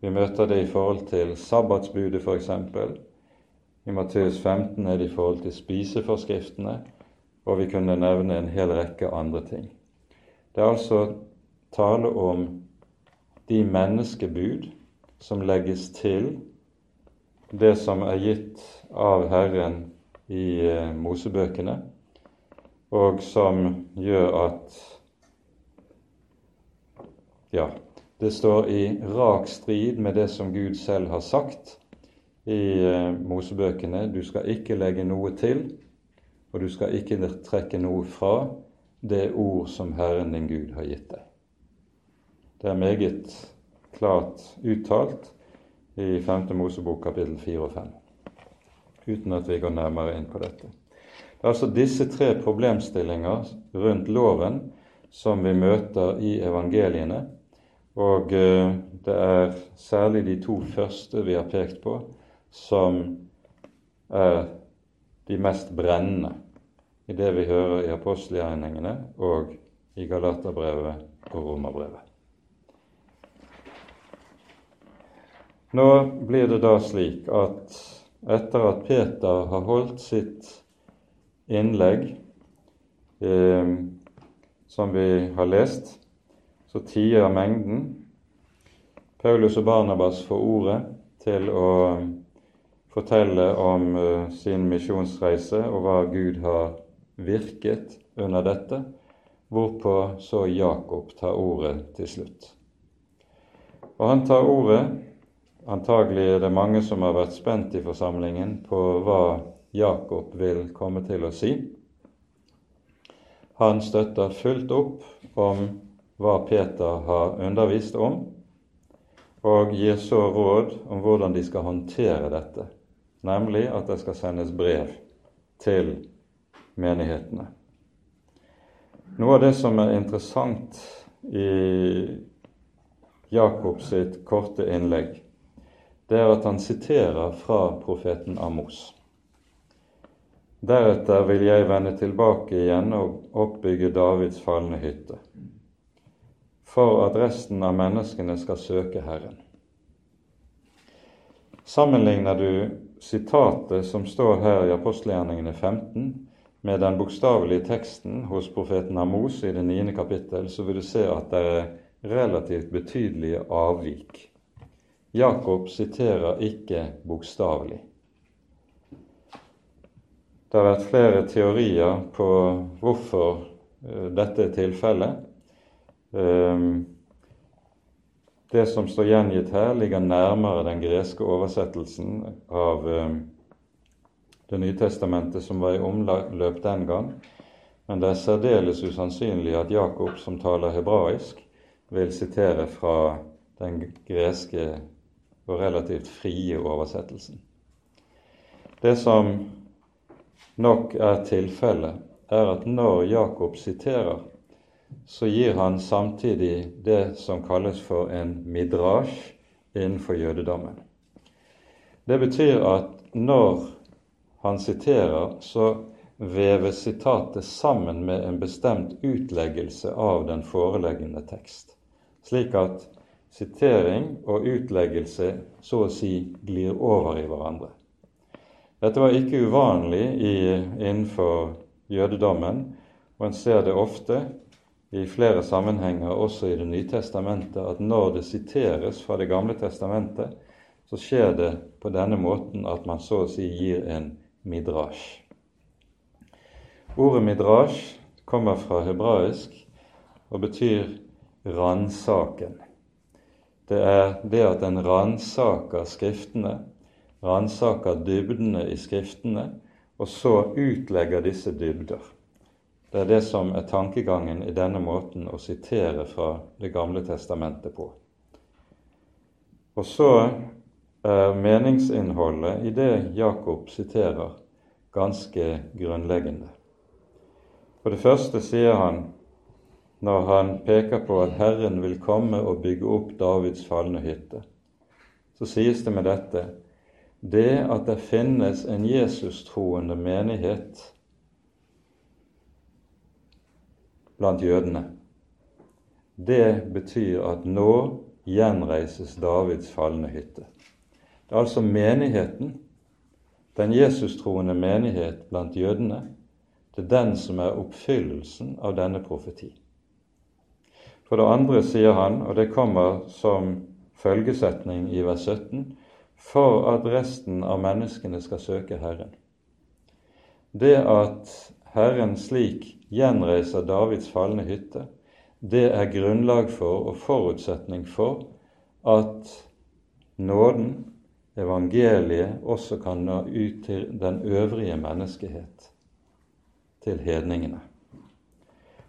Vi møter det i forhold til sabbatsbudet, f.eks. I Matteus 15 er det i forhold til spiseforskriftene, og vi kunne nevne en hel rekke andre ting. Det er altså tale om de menneskebud som legges til det som er gitt av Herren i eh, Mosebøkene, og som gjør at ja, det står i rak strid med det som Gud selv har sagt i eh, Mosebøkene. Du skal ikke legge noe til, og du skal ikke trekke noe fra det ord som Herren din Gud har gitt deg. Det er meget klart uttalt i 5. Mosebok kapittel 4 og 5, uten at vi går nærmere inn på dette. Det er altså disse tre problemstillinger rundt loven som vi møter i evangeliene, Og eh, det er særlig de to første vi har pekt på, som er de mest brennende i det vi hører i apostelgjerningene og i Galaterbrevet og Romerbrevet. Nå blir det da slik at etter at Peter har holdt sitt innlegg, eh, som vi har lest, så tier mengden. Paulus og Barnabas får ordet til å fortelle om eh, sin misjonsreise og hva Gud har virket under dette, hvorpå så Jakob tar ordet til slutt. Og han tar ordet Antagelig er det mange som har vært spent i forsamlingen på hva Jakob vil komme til å si. Han støtter fullt opp om hva Peter har undervist om, og gir så råd om hvordan de skal håndtere dette, nemlig at det skal sendes brev til menighetene. Noe av det som er interessant i Jakobs sitt korte innlegg, det er at han siterer fra profeten Amos. Deretter vil jeg vende tilbake igjen og oppbygge Davids falne hytte, for at resten av menneskene skal søke Herren. Sammenligner du sitatet som står her i apostelgjerningene 15, med den bokstavelige teksten hos profeten Amos i det niende kapittel, så vil du se at det er relativt betydelige avvik Jakob siterer ikke bokstavelig. Det har vært flere teorier på hvorfor eh, dette er tilfellet. Ehm, det som står gjengitt her, ligger nærmere den greske oversettelsen av ehm, Det nye testamentet som var i omløp den gang. Men det er særdeles usannsynlig at Jakob, som taler hebraisk, vil sitere fra den greske og relativt frie oversettelsen. Det som nok er tilfellet, er at når Jakob siterer, så gir han samtidig det som kalles for en midrasj innenfor jødedommen. Det betyr at når han siterer, så veves sitatet sammen med en bestemt utleggelse av den foreleggende tekst, slik at sitering og utleggelse så å si glir over i hverandre. Dette var ikke uvanlig i, innenfor jødedommen, og en ser det ofte i flere sammenhenger, også i Det nye testamentet, at når det siteres fra Det gamle testamentet, så skjer det på denne måten at man så å si gir en midrasj. Ordet midrasj kommer fra hebraisk og betyr ransaken det er det at en ransaker Skriftene, ransaker dybdene i Skriftene, og så utlegger disse dybder. Det er det som er tankegangen i denne måten å sitere fra Det gamle testamentet på. Og så er meningsinnholdet i det Jakob siterer, ganske grunnleggende. For det første sier han når han peker på at Herren vil komme og bygge opp Davids falne hytte. Så sies det med dette det at det finnes en Jesus-troende menighet blant jødene, det betyr at nå gjenreises Davids falne hytte. Det er altså menigheten, den Jesus-troende menighet blant jødene, det er den som er oppfyllelsen av denne profeti. For det andre sier han, og det kommer som følgesetning i vers 17, for at resten av menneskene skal søke Herren. Det at Herren slik gjenreiser Davids falne hytte, det er grunnlag for og forutsetning for at nåden, evangeliet, også kan nå ut til den øvrige menneskehet, til hedningene.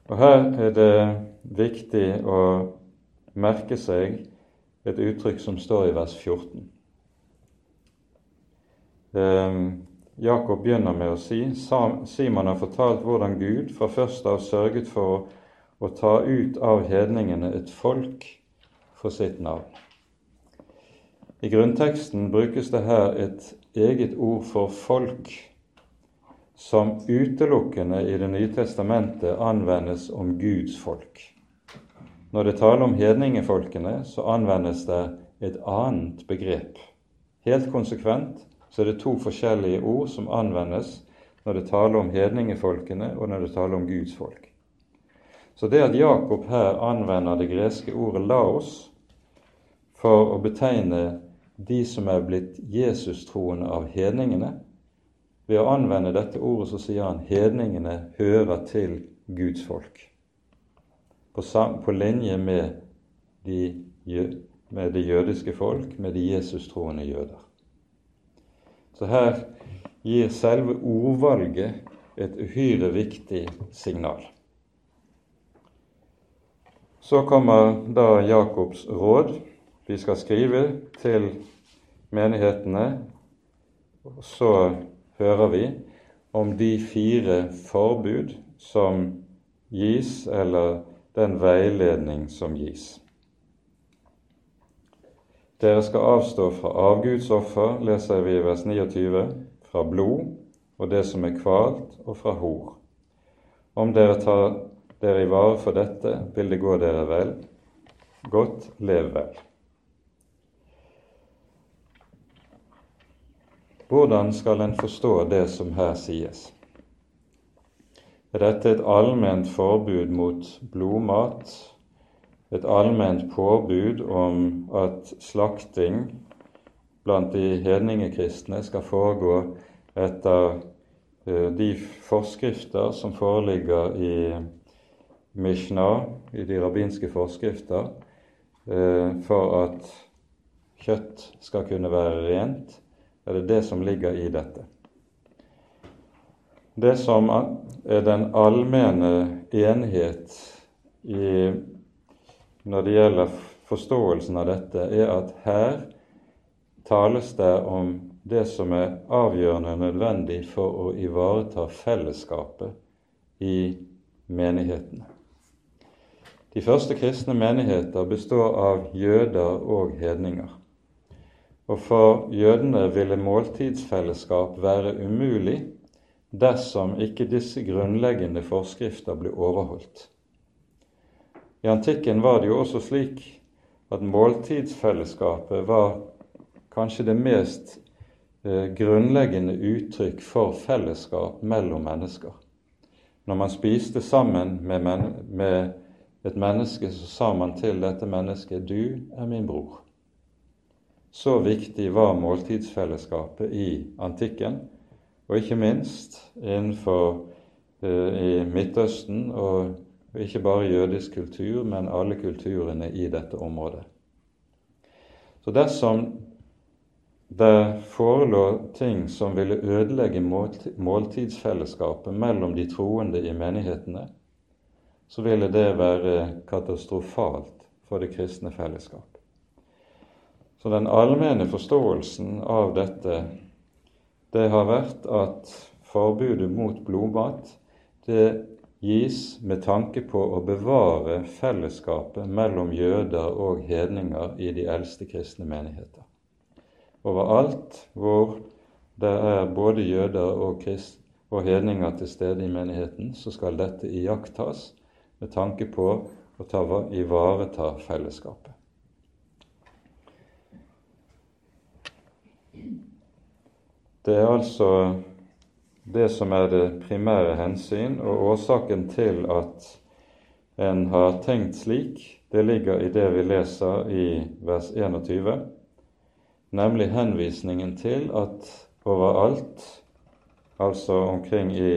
Og Her er det viktig å merke seg et uttrykk som står i vers 14. Eh, Jakob begynner med å si Simon har fortalt hvordan Gud fra først av sørget for å ta ut av hedningene et folk for sitt navn. I grunnteksten brukes det her et eget ord for folk, som utelukkende i Det nye testamentet anvendes om Guds folk. Når det taler om hedningefolkene, så anvendes det et annet begrep. Helt konsekvent så er det to forskjellige ord som anvendes når det taler om hedningefolkene og når det taler om Guds folk. Så det at Jakob her anvender det greske ordet 'laos' for å betegne de som er blitt Jesus-troende av hedningene, ved å anvende dette ordet så sier han hedningene hører til Guds folk. På, på linje med de, med det jødiske folk, med de Jesus-troende jøder. Så her gir selve ordvalget et uhyre viktig signal. Så kommer da Jakobs råd. Vi skal skrive til menighetene. Så hører vi om de fire forbud som gis, eller den veiledning som gis. Dere skal avstå fra avgudsoffer, leser vi i vers 29, fra blod og det som er kvalt, og fra hor. Om dere tar dere i vare for dette, vil det gå dere vel. Godt lev vel. Hvordan skal en forstå det som her sies? Er dette et allment forbud mot blodmat et allment påbud om at slakting blant de hedningekristne skal foregå etter eh, de forskrifter som foreligger i Mishnah, i de rabbinske forskrifter, eh, for at kjøtt skal kunne være rent, er det det som ligger i dette. Det som den allmenne enighet i når det gjelder forståelsen av dette, er at her tales det om det som er avgjørende nødvendig for å ivareta fellesskapet i menighetene. De første kristne menigheter består av jøder og hedninger. Og for jødene ville måltidsfellesskap være umulig dersom ikke disse grunnleggende forskrifter ble overholdt. I antikken var det jo også slik at måltidsfellesskapet var kanskje det mest eh, grunnleggende uttrykk for fellesskap mellom mennesker. Når man spiste sammen med, men med et menneske, så sa man til dette mennesket 'Du er min bror'. Så viktig var måltidsfellesskapet i antikken, og ikke minst innenfor eh, i Midtøsten og ikke bare jødisk kultur, men alle kulturene i dette området. Så dersom det forelå ting som ville ødelegge måltidsfellesskapet mellom de troende i menighetene, så ville det være katastrofalt for det kristne fellesskap. Så den allmenne forståelsen av dette, det har vært at forbudet mot blodmat, det gis med tanke på å bevare fellesskapet mellom jøder og hedninger i de eldste kristne menigheter. Overalt hvor det er både jøder og, krist, og hedninger til stede i menigheten, så skal dette iakttas med tanke på å ta, ivareta fellesskapet. Det er altså det som er det primære hensyn, og årsaken til at en har tenkt slik, det ligger i det vi leser i vers 21, nemlig henvisningen til at overalt, altså omkring i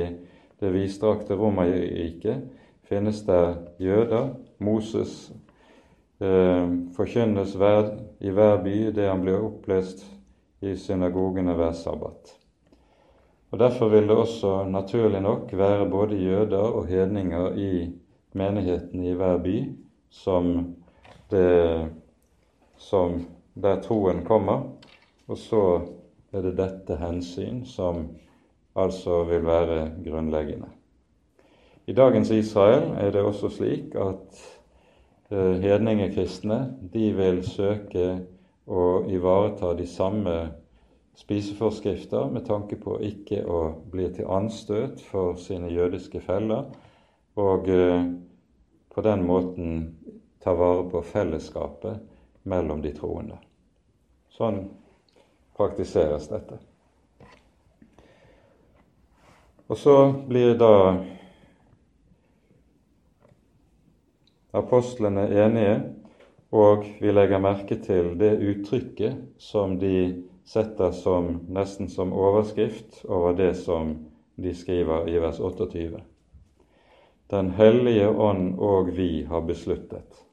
det vidstrakte Romerriket, finnes det jøder. Moses eh, forkynnes hver, i hver by det han blir opplest i synagogene hver sabbat. Og Derfor vil det også naturlig nok være både jøder og hedninger i menigheten i hver by som, det, som der troen kommer. Og så er det dette hensyn som altså vil være grunnleggende. I dagens Israel er det også slik at eh, hedningekristne de vil søke å ivareta de samme spiseforskrifter med tanke på ikke å bli til anstøt for sine jødiske feller, og eh, på den måten ta vare på fellesskapet mellom de troende. Sånn praktiseres dette. Og så blir da apostlene enige, og vi legger merke til det uttrykket som de setter som nesten som overskrift over det som de skriver i vers 28. Den hellige ånd og vi har besluttet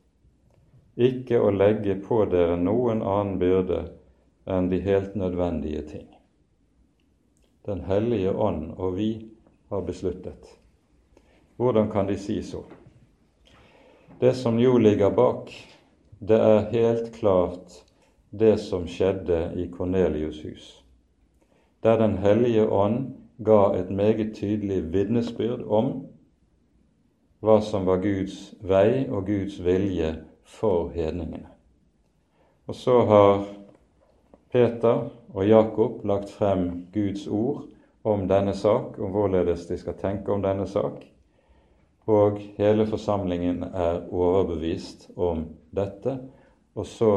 ikke å legge på dere noen annen byrde enn de helt nødvendige ting. Den hellige ånd og vi har besluttet. Hvordan kan de si så? Det som jo ligger bak, det er helt klart det som skjedde i Kornelius' hus, der Den hellige ånd ga et meget tydelig vitnesbyrd om hva som var Guds vei og Guds vilje for hedningene. Og så har Peter og Jakob lagt frem Guds ord om denne sak, om hvorledes de skal tenke om denne sak, og hele forsamlingen er overbevist om dette. Og så,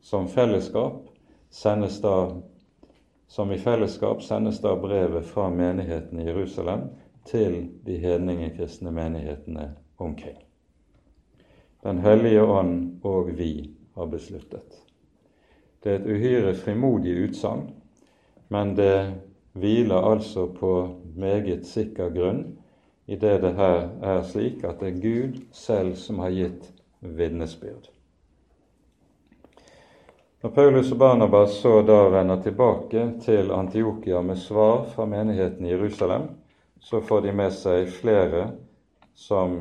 som fellesskap, sendes da som i fellesskap sendes da brevet fra menigheten i Jerusalem til de hedningekristne menighetene omkring. Den hellige ånd og vi har besluttet. Det er et uhyre frimodig utsagn, men det hviler altså på meget sikker grunn i det det her er slik at det er Gud selv som har gitt vitnesbyrd. Når Paulus og Barnabas så da vender tilbake til Antiokia med svar fra menigheten i Jerusalem, så får de med seg flere som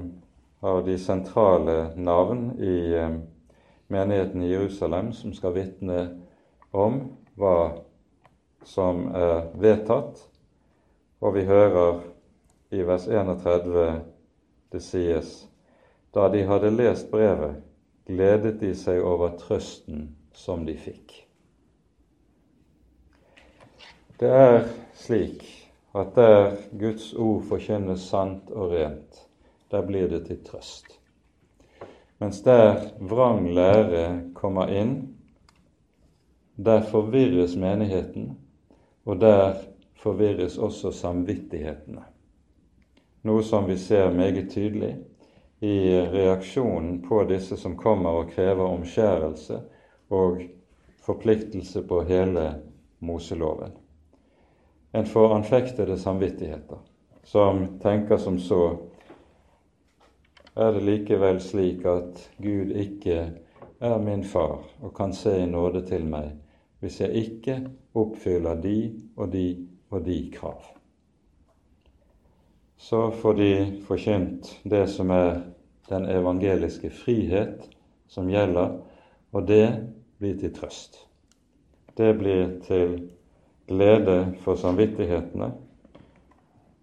har de sentrale navn i eh, menigheten i Jerusalem som skal vitne om hva som er vedtatt, og vi hører i vers 31 det sies da de hadde lest brevet, gledet de seg over trøsten som de fikk. Det er slik at der Guds ord forkynnes sant og rent, der blir det til trøst. Mens der vrang lære kommer inn, der forvirres menigheten, og der forvirres også samvittighetene. Noe som vi ser meget tydelig i reaksjonen på disse som kommer og krever omskjærelse og forpliktelse på hele Moseloven. En får anfektede samvittigheter som tenker som så er det likevel slik at Gud ikke er min far og kan se i nåde til meg hvis jeg ikke oppfyller de og de og de krav. Så får de forkynt det som er den evangeliske frihet som gjelder, og det blir til trøst. Det blir til glede for samvittighetene,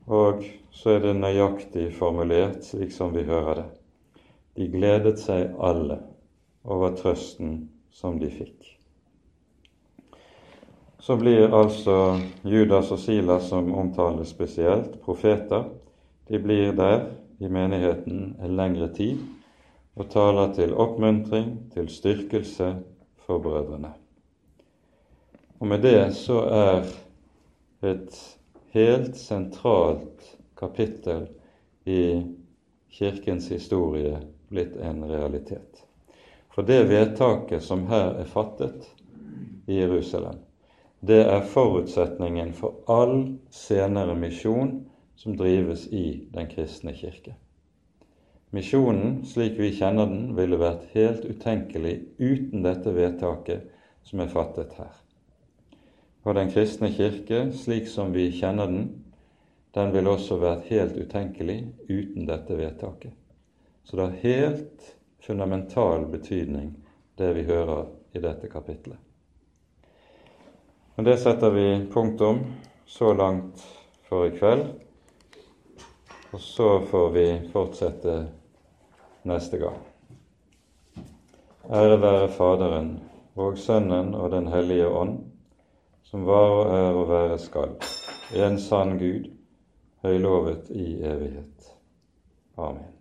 og så er det nøyaktig formulert slik som vi hører det. De gledet seg alle over trøsten som de fikk. Så blir altså Judas og Silas, som omtales spesielt, profeter. De blir der i menigheten en lengre tid og taler til oppmuntring, til styrkelse for brødrene. Og med det så er et helt sentralt kapittel i Kirkens historie blitt en realitet. For det vedtaket som her er fattet i Jerusalem, det er forutsetningen for all senere misjon som drives i den kristne kirke. Misjonen, slik vi kjenner den, ville vært helt utenkelig uten dette vedtaket som er fattet her. Og den kristne kirke, slik som vi kjenner den, den ville også vært helt utenkelig uten dette vedtaket. Så det har helt fundamental betydning, det vi hører i dette kapitlet. Men det setter vi punktum så langt for i kveld. Og så får vi fortsette neste gang. Ære være Faderen og Sønnen og Den hellige ånd, som var og er og være skal, en sann Gud, høylovet i evighet. Amen.